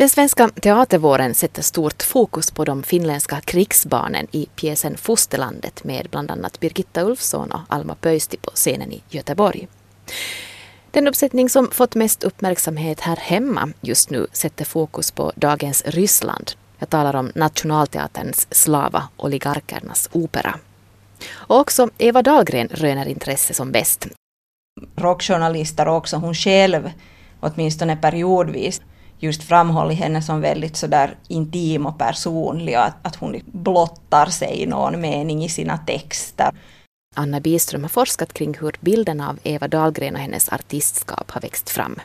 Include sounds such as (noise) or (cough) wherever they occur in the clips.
Den svenska teatervåren sätter stort fokus på de finländska krigsbarnen i pjäsen Fosterlandet med bland annat Birgitta Ulfsson och Alma Pöysti på scenen i Göteborg. Den uppsättning som fått mest uppmärksamhet här hemma just nu sätter fokus på dagens Ryssland. Jag talar om Nationalteaterns Slava oligarkernas opera. Och också Eva Dahlgren röner intresse som bäst. Rockjournalister och också hon själv, åtminstone periodvis, just framhållit henne som väldigt sådär intim och personlig och att, att hon blottar sig i någon mening i sina texter. Anna Biström har forskat kring hur bilden av Eva Dahlgren och hennes artistskap har växt fram.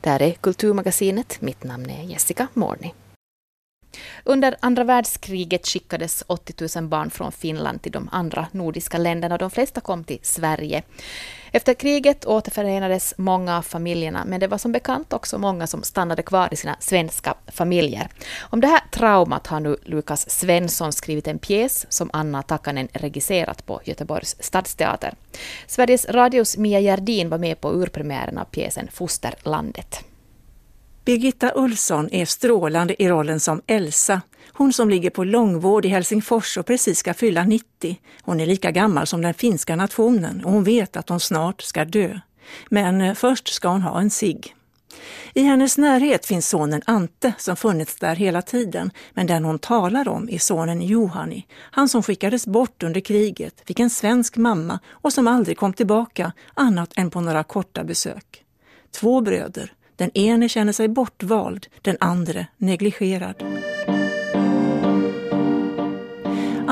Det här är Kulturmagasinet. Mitt namn är Jessica Morni. Under andra världskriget skickades 80 000 barn från Finland till de andra nordiska länderna och de flesta kom till Sverige. Efter kriget återförenades många av familjerna men det var som bekant också många som stannade kvar i sina svenska familjer. Om det här traumat har nu Lukas Svensson skrivit en pjäs som Anna Takanen regisserat på Göteborgs stadsteater. Sveriges Radios Mia Gerdin var med på urpremiären av pjäsen Fosterlandet. Birgitta Ulfsson är strålande i rollen som Elsa. Hon som ligger på långvård i Helsingfors och precis ska fylla 90. Hon är lika gammal som den finska nationen och hon vet att hon snart ska dö. Men eh, först ska hon ha en sig. I hennes närhet finns sonen Ante som funnits där hela tiden, men den hon talar om är sonen Johani, han som skickades bort under kriget, fick en svensk mamma och som aldrig kom tillbaka annat än på några korta besök. Två bröder, den ene känner sig bortvald, den andra negligerad.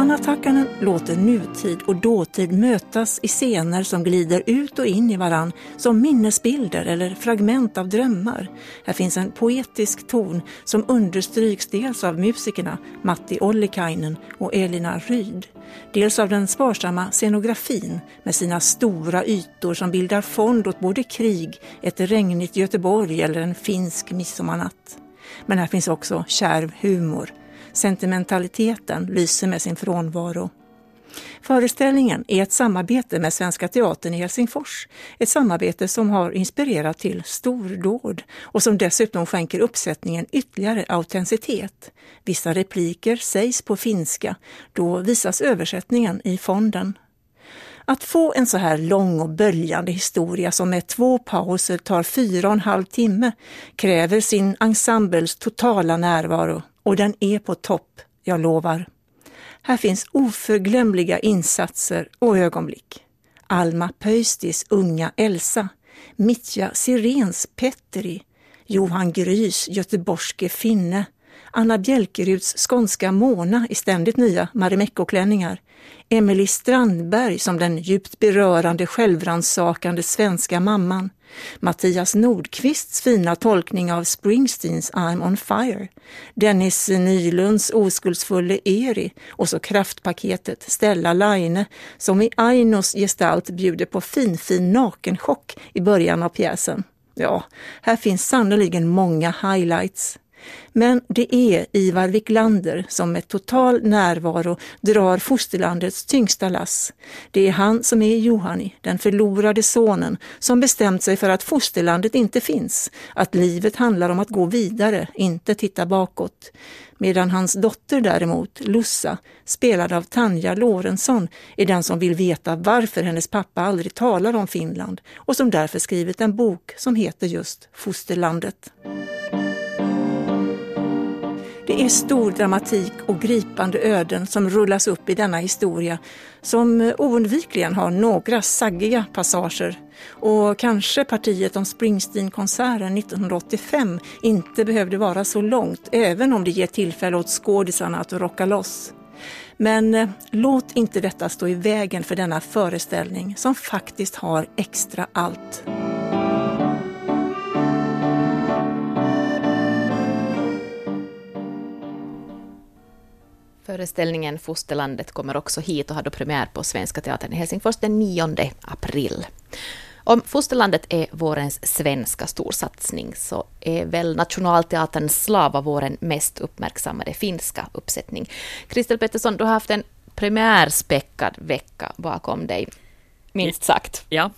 Anna Takkanen låter nutid och dåtid mötas i scener som glider ut och in i varann som minnesbilder eller fragment av drömmar. Här finns en poetisk ton som understryks dels av musikerna Matti Ollikainen och Elina Ryd, dels av den sparsamma scenografin med sina stora ytor som bildar fond åt både krig, ett regnigt Göteborg eller en finsk midsommarnatt. Men här finns också kärv humor, Sentimentaliteten lyser med sin frånvaro. Föreställningen är ett samarbete med Svenska Teatern i Helsingfors. Ett samarbete som har inspirerat till stordåd och som dessutom skänker uppsättningen ytterligare autenticitet. Vissa repliker sägs på finska, då visas översättningen i fonden. Att få en så här lång och böljande historia som med två pauser tar fyra och en halv timme kräver sin ensembles totala närvaro och den är på topp, jag lovar. Här finns oförglömliga insatser och ögonblick. Alma Pöystis unga Elsa, Mitja Sirens Petteri, Johan Grys göteborgske finne, Anna Bjälkeruds skånska Mona i ständigt nya Marimekko-klänningar, Emily Strandberg som den djupt berörande självransakande svenska mamman, Mattias Nordqvists fina tolkning av Springsteens I'm on fire, Dennis Nylunds oskuldsfulle Eri och så kraftpaketet Stella Laine som i Ainos gestalt bjuder på finfin nakenchock i början av pjäsen. Ja, här finns sannoliken många highlights. Men det är Ivar Wiklander som med total närvaro drar fosterlandets tyngsta lass. Det är han som är Johani, den förlorade sonen, som bestämt sig för att fosterlandet inte finns, att livet handlar om att gå vidare, inte titta bakåt. Medan hans dotter däremot, Lussa, spelad av Tanja Lorentzon, är den som vill veta varför hennes pappa aldrig talar om Finland och som därför skrivit en bok som heter just Fosterlandet. Det är stor dramatik och gripande öden som rullas upp i denna historia som oundvikligen har några saggiga passager. Och kanske partiet om Springsteen-konserten 1985 inte behövde vara så långt, även om det ger tillfälle åt skådisarna att rocka loss. Men eh, låt inte detta stå i vägen för denna föreställning som faktiskt har extra allt. Föreställningen Fosterlandet kommer också hit och har då premiär på Svenska Teatern i Helsingfors den 9 april. Om Fosterlandet är vårens svenska storsatsning så är väl Nationalteaterns Slava våren mest uppmärksammade finska uppsättning. Kristel Pettersson, du har haft en premiärspäckad vecka bakom dig. minst sagt. Ja.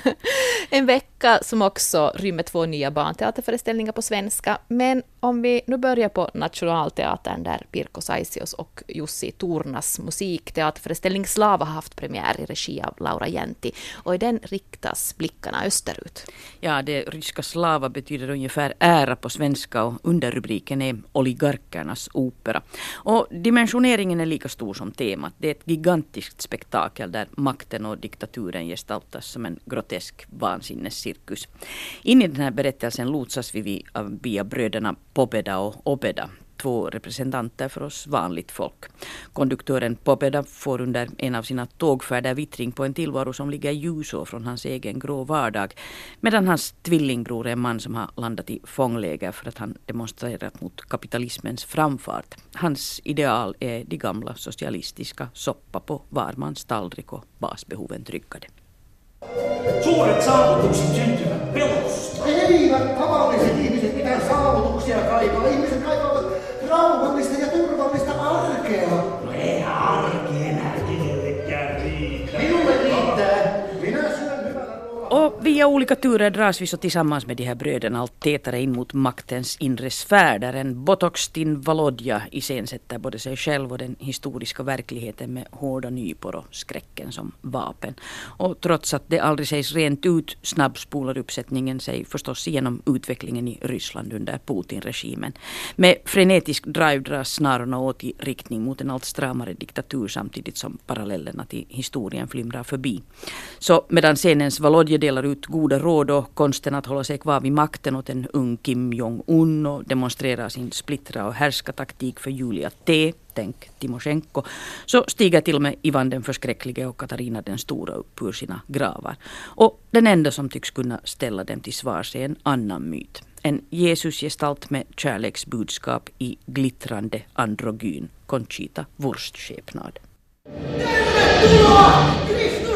(laughs) en vecka som också rymmer två nya barnteaterföreställningar på svenska. Men om vi nu börjar på Nationalteatern där Pirko Saisios och Jussi Tornas musikteaterföreställning Slava har haft premiär i regi av Laura Jänti. Och i den riktas blickarna österut. Ja, det ryska slava betyder ungefär ära på svenska och underrubriken är oligarkernas opera. Och dimensioneringen är lika stor som temat. Det är ett gigantiskt spektakel där makten och diktaturen gestaltas som en grotesk vansinnescirkus. In i den här berättelsen lotsas vi via bröderna Pobeda och Obeda två representanter för oss vanligt folk. Konduktören Popeda får under en av sina tågfärder vittring på en tillvaro som ligger ljusår från hans egen grå vardag. Medan hans tvillingbror är en man som har landat i fångläger för att han demonstrerat mot kapitalismens framfart. Hans ideal är de gamla socialistiska soppa på var mans tallrik och basbehoven tryggade. Suuret saavutukset syntyvät pelosta. Eivät tavalliset via olika turer dras vi så tillsammans med de här bröderna allt tätare in mot maktens inre sfär där en Botoxtin Valodja iscensätter både sig själv och den historiska verkligheten med hårda nypor och skräcken som vapen. Och trots att det aldrig sägs rent ut snabbspolar uppsättningen sig förstås igenom utvecklingen i Ryssland under Putin-regimen. Med frenetisk drive dras snarorna åt i riktning mot en allt stramare diktatur samtidigt som parallellerna till historien flimrar förbi. Så medan scenens Valodja delar ut goda råd och konsten att hålla sig kvar vid makten åt en ung Kim Jong-Un och demonstrerar sin splittra och härskartaktik för Julia T. Tänk Timosjenko. Så stiger till och med Ivan den förskräcklige och Katarina den stora upp ur sina gravar. Och den enda som tycks kunna ställa dem till svars är en annan myt. En Jesusgestalt med kärleksbudskap i glittrande androgyn Conchita Wurstskepnad. Tervetuloa! Kristus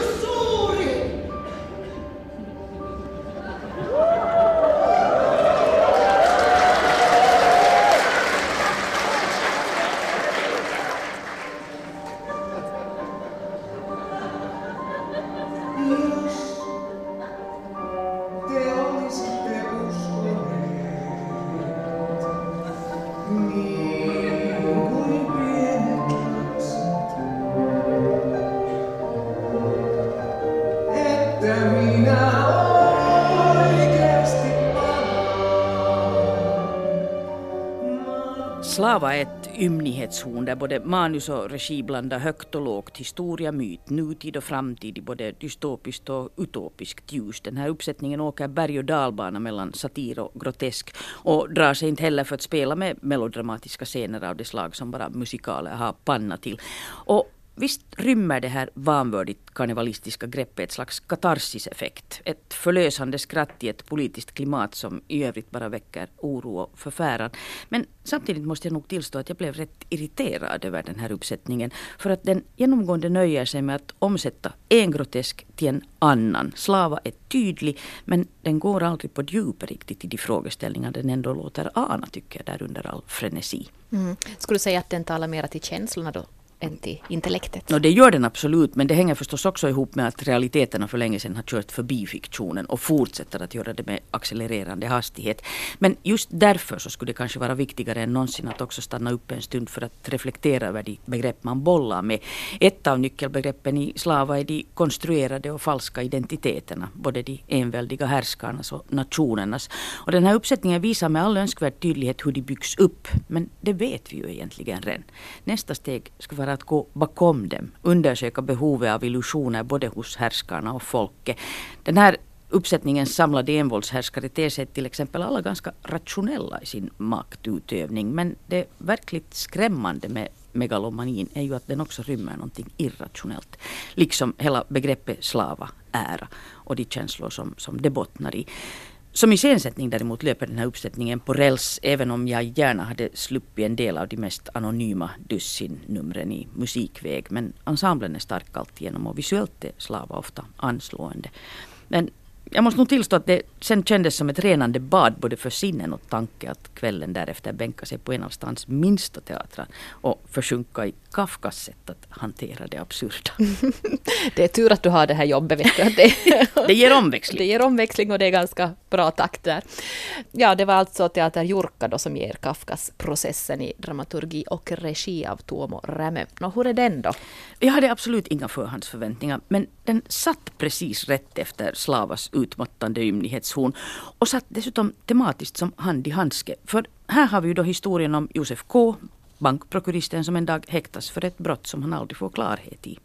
Slava är ett ymnighetshorn där både manus och regi blandar högt och lågt, historia, myt, nutid och framtid i både dystopiskt och utopiskt ljus. Den här uppsättningen åker berg och dalbana mellan satir och grotesk och drar sig inte heller för att spela med melodramatiska scener av det slag som bara musikaler har panna till. Och Visst rymmer det här vanvördigt karnevalistiska greppet ett slags katarsiseffekt. Ett förlösande skratt i ett politiskt klimat som i övrigt bara väcker oro och förfäran. Men samtidigt måste jag nog tillstå att jag blev rätt irriterad över den här uppsättningen. För att den genomgående nöjer sig med att omsätta en grotesk till en annan. Slava är tydlig men den går aldrig på djupet riktigt i de frågeställningar den ändå låter ana tycker jag där under all frenesi. Mm. Skulle du säga att den talar mera till känslorna då än till intellektet? No, det gör den absolut, men det hänger förstås också ihop med att realiteterna för länge sedan har kört förbi fiktionen och fortsätter att göra det med accelererande hastighet. Men just därför så skulle det kanske vara viktigare än någonsin att också stanna upp en stund för att reflektera över de begrepp man bollar med. Ett av nyckelbegreppen i slava är de konstruerade och falska identiteterna, både de enväldiga härskarnas och nationernas. Och den här uppsättningen visar med all önskvärd tydlighet hur de byggs upp, men det vet vi ju egentligen redan. Nästa steg ska vara att gå bakom dem, undersöka behovet av illusioner både hos härskarna och folket. Den här uppsättningens samlade envåldshärskare ter sig till exempel alla ganska rationella i sin maktutövning. Men det verkligt skrämmande med megalomanin är ju att den också rymmer någonting irrationellt. Liksom hela begreppet slava, ära och de känslor som, som det bottnar i. Som iscensättning däremot löper den här uppsättningen på räls även om jag gärna hade sluppit en del av de mest anonyma dussinnumren i musikväg. Men ensemblen är stark alltigenom och visuellt är Slava ofta anslående. Men jag måste nog tillstå att det sen kändes som ett renande bad både för sinnen och tanke att kvällen därefter bänka sig på en av stans minsta teatrar och försjunka i Kafkas sätt att hantera det absurda. (laughs) det är tur att du har det här jobbet. Vet du. Det, (laughs) det ger omväxling. Det ger omväxling och det är ganska bra takt där. Ja, det var alltså Teater Jurka då som ger Kafkas processen i dramaturgi och regi av Tuomo Rämö. Nå, hur är den då? Jag hade absolut inga förhandsförväntningar men den satt precis rätt efter Slavas utmattande ymnighetshorn och satt dessutom tematiskt som hand i handske. För här har vi ju då historien om Josef K, bankprokuristen som en dag häktas för ett brott som han aldrig får klarhet i.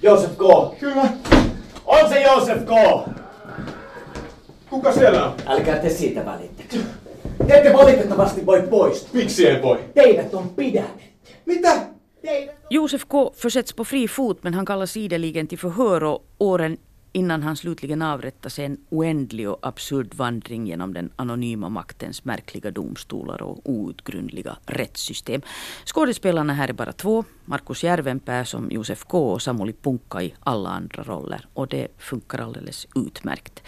Josef K! Kyllä. On se Josef K! Kuka siellä on? Älkää te siitä välittäkö. Te ette valitettavasti voi poistua. Miksi ei voi? Teidät on pidätetty. Mitä? Josef K försätts på fri fot men han kallas ideligen till förhör och åren innan han slutligen avrättas en oändlig och absurd vandring genom den anonyma maktens märkliga domstolar och outgrundliga rättssystem. Skådespelarna här är bara två. Markus Järvenpää som Josef K och Samuli Punkka i alla andra roller. Och det funkar alldeles utmärkt.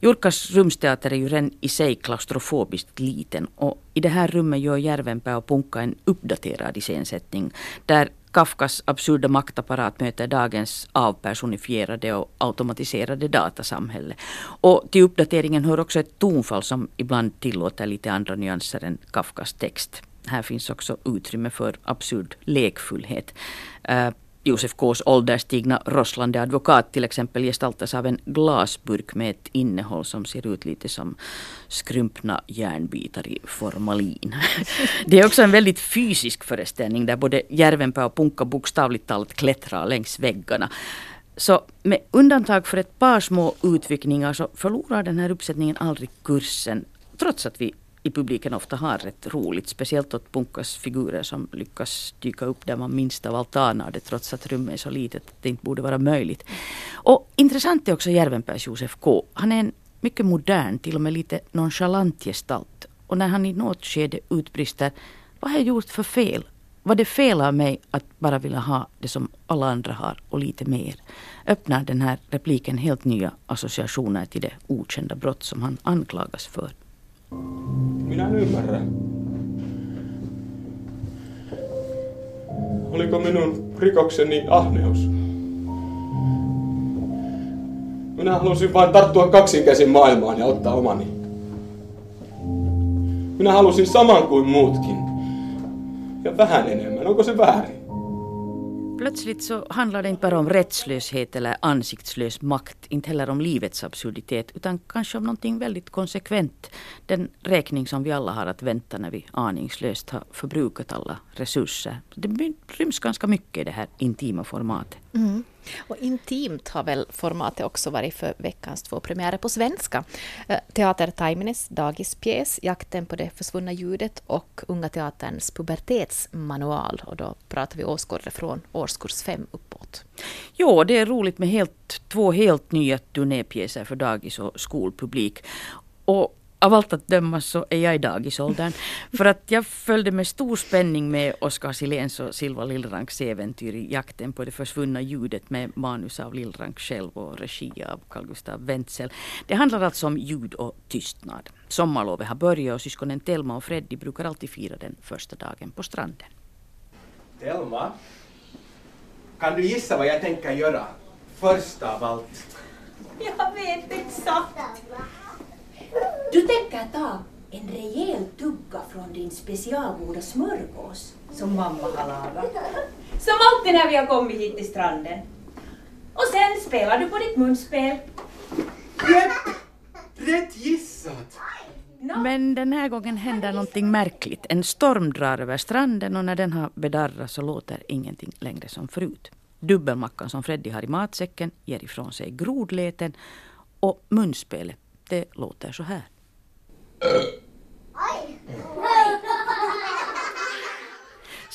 Jurkas rumsteater är ju redan i sig klaustrofobiskt liten och i det här rummet gör Järvenpää och Punkka en uppdaterad iscensättning där Kafkas absurda maktapparat möter dagens avpersonifierade och automatiserade datasamhälle. Och till uppdateringen hör också ett tonfall som ibland tillåter lite andra nyanser än Kafkas text. Här finns också utrymme för absurd lekfullhet. Eh, Josef Ks ålderstigna rosslande advokat till exempel gestaltas av en glasburk med ett innehåll som ser ut lite som skrumpna järnbitar i formalin. (laughs) Det är också en väldigt fysisk föreställning där både Järvenpää och Punka bokstavligt talat klättrar längs väggarna. Så med undantag för ett par små utvikningar så förlorar den här uppsättningen aldrig kursen. Trots att vi i publiken ofta har rätt roligt. Speciellt åt Punkas figurer som lyckas dyka upp där man minst av allt anar det trots att rummet är så litet att det inte borde vara möjligt. Och intressant är också Järvenpääs Josef K. Han är en mycket modern, till och med lite nonchalant gestalt. Och när han i något skede utbrister Vad har jag gjort för fel? Var det fel av mig att bara vilja ha det som alla andra har och lite mer? Öppnar den här repliken helt nya associationer till det okända brott som han anklagas för. Minä en ymmärrä. Oliko minun rikokseni ahneus? Minä halusin vain tarttua kaksinkäsin maailmaan ja ottaa omani. Minä halusin saman kuin muutkin. Ja vähän enemmän. Onko se väärin? Plötsligt så handlar det inte bara om rättslöshet eller ansiktslös makt, inte heller om livets absurditet, utan kanske om någonting väldigt konsekvent. Den räkning som vi alla har att vänta när vi aningslöst har förbrukat alla resurser. Det ryms ganska mycket i det här intima formatet. Mm. Och intimt har väl formatet också varit för veckans två premiärer på svenska. Eh, Teater Taimines dagispjäs Jakten på det försvunna ljudet och Unga Teaterns pubertetsmanual. Och då pratar vi åskådare från årskurs fem uppåt. Jo, det är roligt med helt, två helt nya turnépjäser för dagis och skolpublik. Och av allt att döma så är jag i dagisåldern. (laughs) För att jag följde med stor spänning med Oskar Siléns och Silva Lillranks äventyr i Jakten på det försvunna ljudet med manus av Lillrank själv och regi av Carl Gustav Wenzel. Det handlar alltså om ljud och tystnad. Sommarlovet har börjat och syskonen Telma och Freddy brukar alltid fira den första dagen på stranden. Telma, kan du gissa vad jag tänker göra? Först av allt. Jag vet exakt. Du tänker ta en rejäl tugga från din specialgoda smörgås som mamma har lagat. (laughs) Som alltid när vi har kommit hit till stranden. Och sen spelar du på ditt munspel. Rätt! Rätt gissat! Men den här gången händer någonting märkligt. En storm drar över stranden och när den har bedarrat så låter ingenting längre som förut. Dubbelmackan som Freddy har i matsäcken ger ifrån sig grodleten och munspelet det låter så här.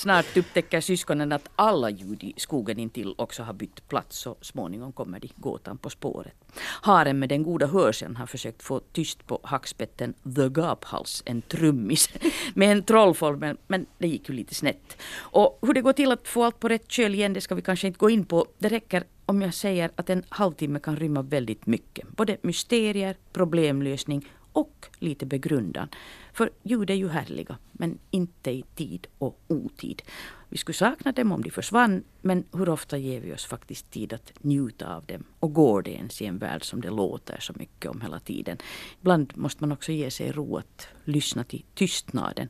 Snart upptäcker syskonen att alla ljud i skogen intill också har bytt plats och småningom kommer de gåtan på spåret. Haren med den goda hörseln har försökt få tyst på hackspetten The Gaphals, en trummis, (laughs) med en trollformel, men det gick ju lite snett. Och hur det går till att få allt på rätt köl igen, det ska vi kanske inte gå in på. Det räcker om jag säger att en halvtimme kan rymma väldigt mycket. Både mysterier, problemlösning och lite begrundan. För ljud är ju härliga, men inte i tid och otid. Vi skulle sakna dem om de försvann, men hur ofta ger vi oss faktiskt tid att njuta av dem? Och går det ens i en värld som det låter så mycket om hela tiden? Ibland måste man också ge sig ro att lyssna till tystnaden.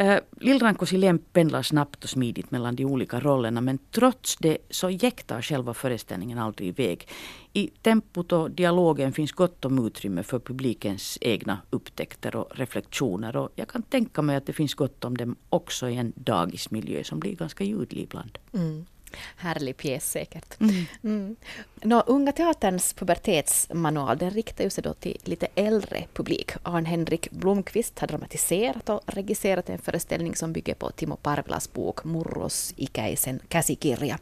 Uh, Lill-Ranko Silén pendlar snabbt och smidigt mellan de olika rollerna men trots det så jäktar själva föreställningen aldrig iväg. I tempot och dialogen finns gott om utrymme för publikens egna upptäckter och reflektioner och jag kan tänka mig att det finns gott om dem också i en dagismiljö som blir ganska ljudlig ibland. Mm. Härlig pjäs säkert. Mm. Mm. Nå, Unga Teaterns pubertetsmanual den riktar ju sig då till lite äldre publik. Arn-Henrik Blomqvist har dramatiserat och regisserat en föreställning som bygger på Timo Parvelas bok Murros ikäisen käsikirja.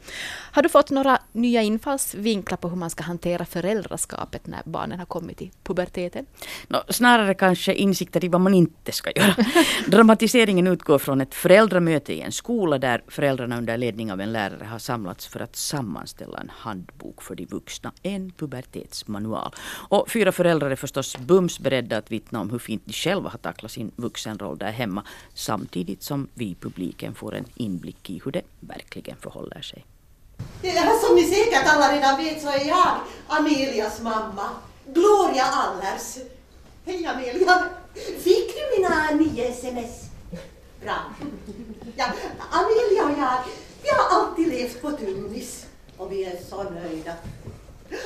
Har du fått några nya infallsvinklar på hur man ska hantera föräldraskapet när barnen har kommit i puberteten? No, snarare kanske insikter i vad man inte ska göra. (laughs) Dramatiseringen utgår från ett föräldramöte i en skola där föräldrarna under ledning av en lärare har samlats för att sammanställa en handbok för de vuxna, en pubertetsmanual. Och fyra föräldrar är förstås bums beredda att vittna om hur fint de själva har tacklat sin vuxenroll där hemma, samtidigt som vi i publiken får en inblick i hur det verkligen förhåller sig. Ja, som ni säkert alla redan vet så är jag Amelias mamma, Gloria Allers. Hej Amelia! Fick du mina nio sms? Bra. Ja, Amelia och jag vi har alltid levt på tunnis och vi är så nöjda.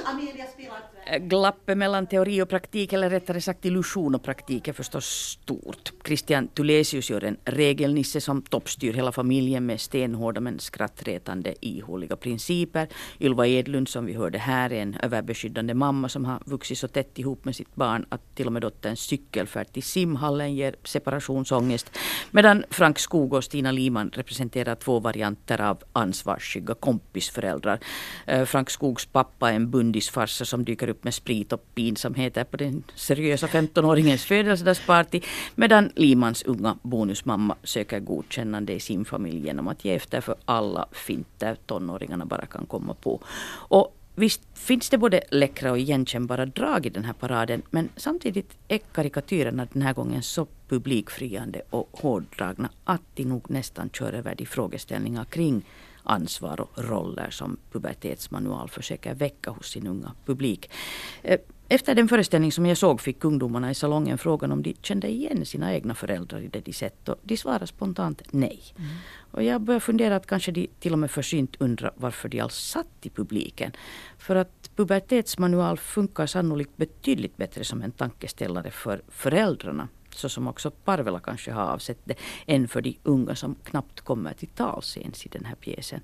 Amelia spelar Eh, glappet mellan teori och praktik, eller rättare sagt illusion och praktik, är förstås stort. Christian Tulesius gör en regelnisse som toppstyr hela familjen med stenhårda men skrattretande ihåliga principer. Ylva Edlund, som vi hörde här, är en överbeskyddande mamma som har vuxit så tätt ihop med sitt barn att till och med dotterns cykelfärd till simhallen ger separationsångest. Medan Frank Skog och Stina Liman representerar två varianter av ansvarsskygga kompisföräldrar. Eh, Frank Skogs pappa är en bundisfarsa som dyker upp med sprit och pinsamheter på den seriösa 15-åringens födelsedagsparty medan Limans unga bonusmamma söker godkännande i sin familj genom att ge efter för alla finter tonåringarna bara kan komma på. Och Visst finns det både läckra och igenkännbara drag i den här paraden men samtidigt är karikatyrerna den här gången så publikfriande och hårdragna att de nog nästan kör över de frågeställningar kring ansvar och roller som pubertetsmanual försöker väcka hos sin unga publik. Eh, efter den föreställning som jag såg fick ungdomarna i salongen frågan om de kände igen sina egna föräldrar i det de sett och de svarade spontant nej. Mm. Och jag började fundera att kanske de till och med försynt undrar varför de alls satt i publiken. För att pubertetsmanual funkar sannolikt betydligt bättre som en tankeställare för föräldrarna så som också Parvela kanske har avsett det, än för de unga som knappt kommer till tals ens i den här pjäsen.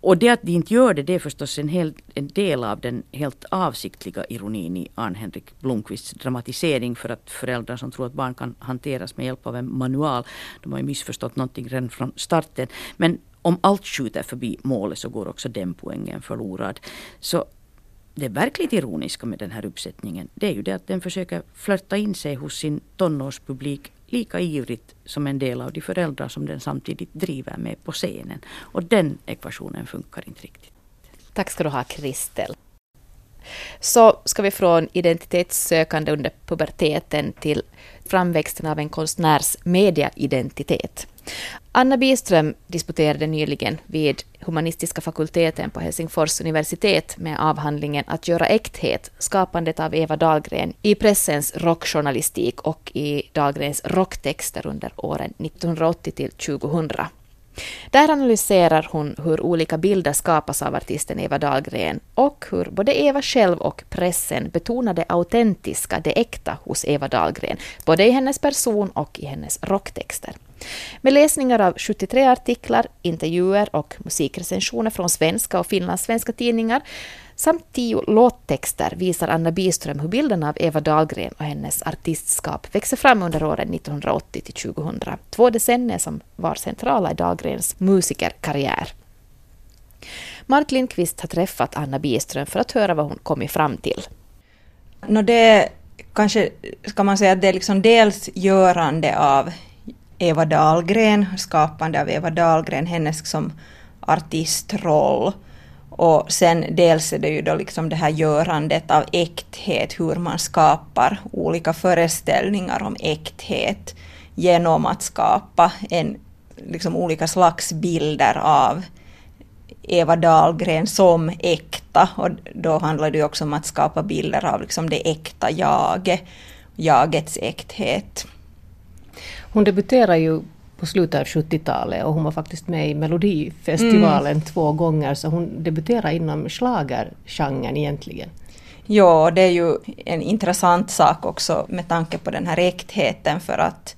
Och det att de inte gör det, det är förstås en, hel, en del av den helt avsiktliga ironin i Arn-Henrik Blomqvists dramatisering för att föräldrar som tror att barn kan hanteras med hjälp av en manual, de har ju missförstått någonting redan från starten. Men om allt skjuter förbi målet så går också den poängen förlorad. Så det verkligt ironiska med den här uppsättningen det är ju det att den försöker flörta in sig hos sin tonårspublik lika ivrigt som en del av de föräldrar som den samtidigt driver med på scenen. Och den ekvationen funkar inte riktigt. Tack ska du ha, Kristel. Så ska vi från identitetssökande under puberteten till framväxten av en konstnärs mediaidentitet. Anna Biström disputerade nyligen vid humanistiska fakulteten på Helsingfors universitet med avhandlingen Att göra äkthet, skapandet av Eva Dahlgren i pressens rockjournalistik och i Dahlgrens rocktexter under åren 1980 till 2000. Där analyserar hon hur olika bilder skapas av artisten Eva Dahlgren och hur både Eva själv och pressen betonar det autentiska, det äkta hos Eva Dahlgren, både i hennes person och i hennes rocktexter. Med läsningar av 73 artiklar, intervjuer och musikrecensioner från svenska och finlandssvenska tidningar samt tio låttexter visar Anna Biström hur bilden av Eva Dahlgren och hennes artistskap växer fram under åren 1980 till 2000, två decennier som var centrala i Dahlgrens musikerkarriär. Mark Lindqvist har träffat Anna Biström för att höra vad hon kommit fram till. No, det kanske ska man säga att det är liksom dels görande av Eva Dahlgren, skapande av Eva Dahlgren, hennes som artistroll Och sen dels är det ju då liksom det här görandet av äkthet, hur man skapar olika föreställningar om äkthet genom att skapa en, liksom olika slags bilder av Eva Dahlgren som äkta. Och då handlar det ju också om att skapa bilder av liksom det äkta jaget, jagets äkthet. Hon debuterade ju på slutet av 70-talet och hon var faktiskt med i Melodifestivalen mm. två gånger så hon debuterade inom schlagergenren egentligen. Ja, det är ju en intressant sak också med tanke på den här äktheten för att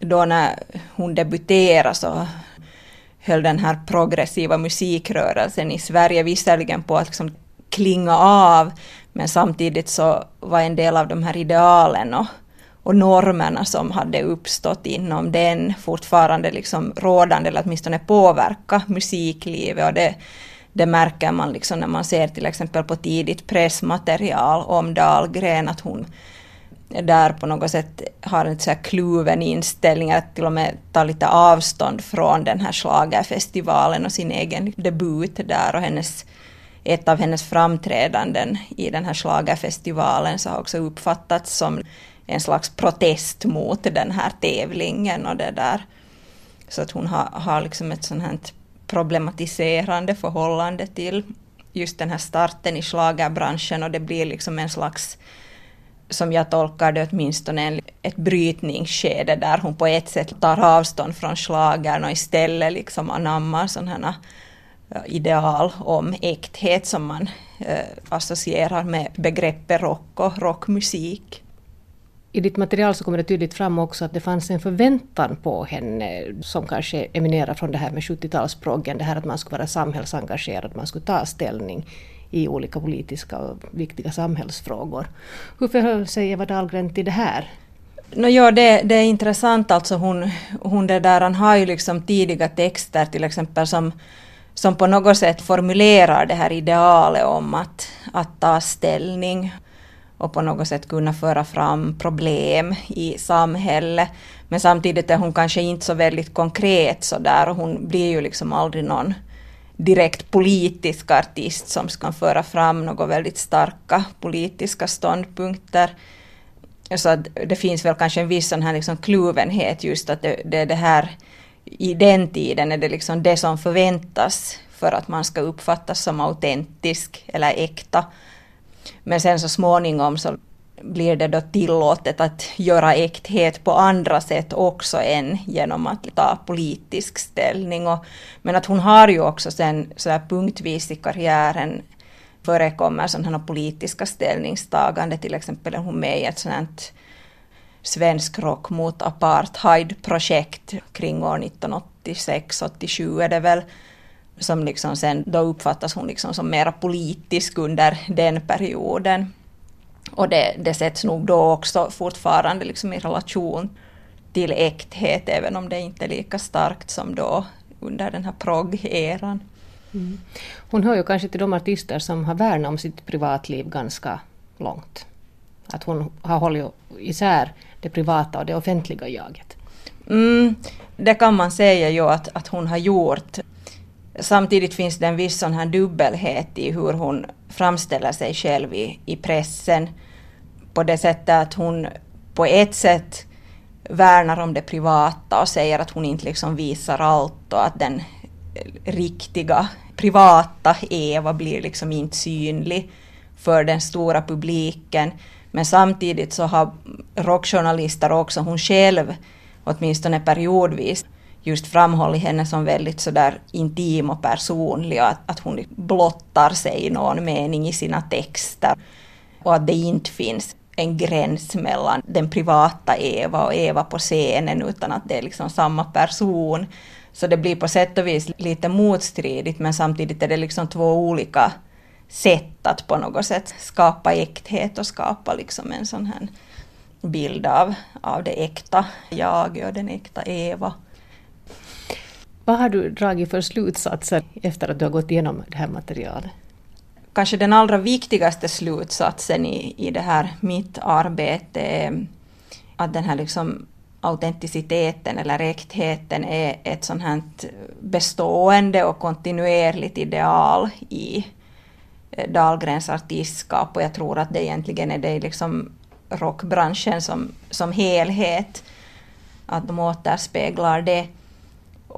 då när hon debuterade så höll den här progressiva musikrörelsen i Sverige visserligen på att liksom klinga av men samtidigt så var en del av de här idealen och och normerna som hade uppstått inom den fortfarande liksom rådande, eller åtminstone påverka musiklivet. Och det, det märker man liksom när man ser till exempel på tidigt pressmaterial om Dahlgren, att hon där på något sätt har en så här kluven inställning, att till och med ta lite avstånd från den här slagerfestivalen och sin egen debut där och hennes ett av hennes framträdanden i den här slagerfestivalen så har också uppfattats som en slags protest mot den här tävlingen och det där. Så att hon har, har liksom ett sånt här problematiserande förhållande till just den här starten i slagerbranschen och det blir liksom en slags som jag tolkar det åtminstone ett brytningsskede där hon på ett sätt tar avstånd från slagern och istället liksom anammar sådana ideal om äkthet som man eh, associerar med begreppet rock och rockmusik. I ditt material så kommer det tydligt fram också att det fanns en förväntan på henne som kanske eminerar från det här med 70-talsproggen, det här att man skulle vara samhällsengagerad, man skulle ta ställning i olika politiska och viktiga samhällsfrågor. Hur förhöll sig Eva Dahlgren till det här? No, ja, det, det är intressant alltså. Hon, hon det där, han har ju liksom tidiga texter till exempel som, som på något sätt formulerar det här idealet om att, att ta ställning och på något sätt kunna föra fram problem i samhället. Men samtidigt är hon kanske inte så väldigt konkret så där och hon blir ju liksom aldrig någon direkt politisk artist som kan föra fram några väldigt starka politiska ståndpunkter. Så att det finns väl kanske en viss sån här liksom kluvenhet just att det, det, det här i den tiden är det liksom det som förväntas för att man ska uppfattas som autentisk eller äkta. Men sen så småningom så blir det då tillåtet att göra äkthet på andra sätt också än genom att ta politisk ställning. Och, men att hon har ju också sen så här punktvis i karriären förekommer sådana politiska ställningstagande, till exempel är hon med i ett sådant svensk rock mot apartheid-projekt kring år 1986-87 är det väl, som liksom sen, då uppfattas hon liksom som mera politisk under den perioden. Och det, det sätts nog då också fortfarande liksom i relation till äkthet, även om det inte är lika starkt som då under den här progg-eran. Mm. Hon hör ju kanske till de artister som har värnat om sitt privatliv ganska långt. Att hon har hållit isär det privata och det offentliga jaget. Mm, det kan man säga ju att, att hon har gjort. Samtidigt finns det en viss sån här dubbelhet i hur hon framställer sig själv i, i pressen. På det sättet att hon på ett sätt värnar om det privata och säger att hon inte liksom visar allt och att den riktiga privata Eva blir liksom inte synlig för den stora publiken. Men samtidigt så har rockjournalister också hon själv, åtminstone periodvis, just framhållit henne som väldigt sådär intim och personlig och att, att hon blottar sig i någon mening i sina texter. Och att det inte finns en gräns mellan den privata Eva och Eva på scenen utan att det är liksom samma person. Så det blir på sätt och vis lite motstridigt men samtidigt är det liksom två olika sätt att på något sätt skapa äkthet och skapa liksom en sån här bild av, av det äkta jag och den äkta Eva. Vad har du dragit för slutsatser efter att du har gått igenom det här materialet? Kanske den allra viktigaste slutsatsen i, i det här mitt arbete är att den här liksom autenticiteten eller äktheten är ett sånt här bestående och kontinuerligt ideal i eh, Dahlgrens artistskap. Och jag tror att det egentligen är det liksom rockbranschen som, som helhet, att de återspeglar det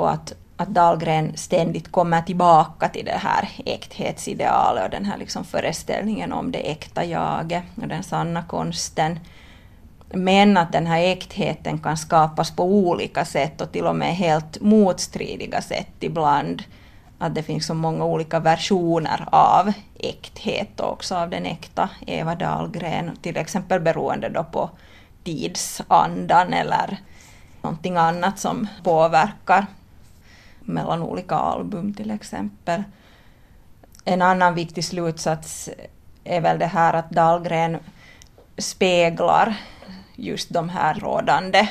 och att, att Dahlgren ständigt kommer tillbaka till det här äkthetsidealet och den här liksom föreställningen om det äkta jaget och den sanna konsten. Men att den här äktheten kan skapas på olika sätt och till och med helt motstridiga sätt ibland. Att det finns så många olika versioner av äkthet och också av den äkta Eva Dahlgren, till exempel beroende då på tidsandan eller någonting annat som påverkar mellan olika album till exempel. En annan viktig slutsats är väl det här att Dahlgren speglar just de här rådande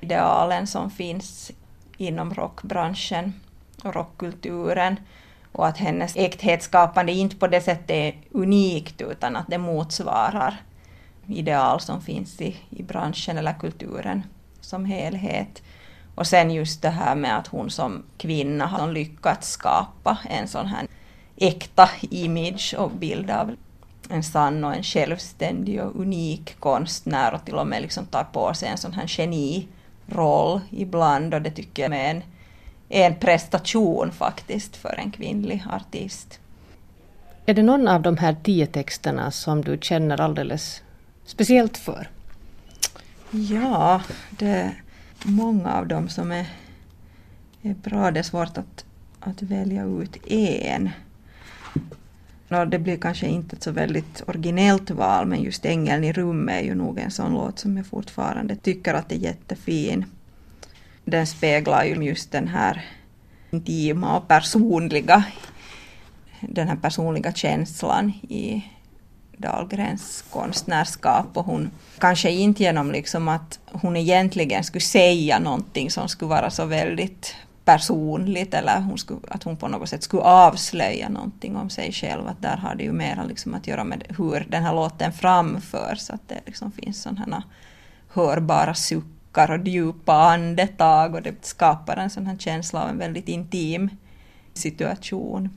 idealen som finns inom rockbranschen och rockkulturen och att hennes äkthetsskapande inte på det sättet är unikt utan att det motsvarar ideal som finns i, i branschen eller kulturen som helhet. Och sen just det här med att hon som kvinna har lyckats skapa en sån här äkta image och bild av en sann och en självständig och unik konstnär och till och med liksom tar på sig en sån här geniroll ibland och det tycker jag är en, en prestation faktiskt för en kvinnlig artist. Är det någon av de här tio texterna som du känner alldeles speciellt för? Ja, det många av dem som är, är bra. Det är svårt att, att välja ut en. No, det blir kanske inte ett så väldigt originellt val men just Ängeln i rummet är ju nog en sån låt som jag fortfarande tycker att är jättefin. Den speglar ju just den här intima och personliga den här personliga känslan i Dahlgrens konstnärskap och hon kanske inte genom liksom att hon egentligen skulle säga någonting som skulle vara så väldigt personligt eller hon skulle, att hon på något sätt skulle avslöja någonting om sig själv. Att där har det ju mer liksom att göra med hur den här låten framförs. Att det liksom finns sådana hörbara suckar och djupa andetag och det skapar en sån här känsla av en väldigt intim situation.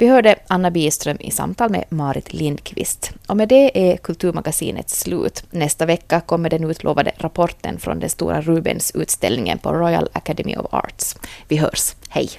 Vi hörde Anna Biström i samtal med Marit Lindqvist. Och med det är Kulturmagasinets slut. Nästa vecka kommer den utlovade rapporten från den stora Rubens-utställningen på Royal Academy of Arts. Vi hörs. Hej!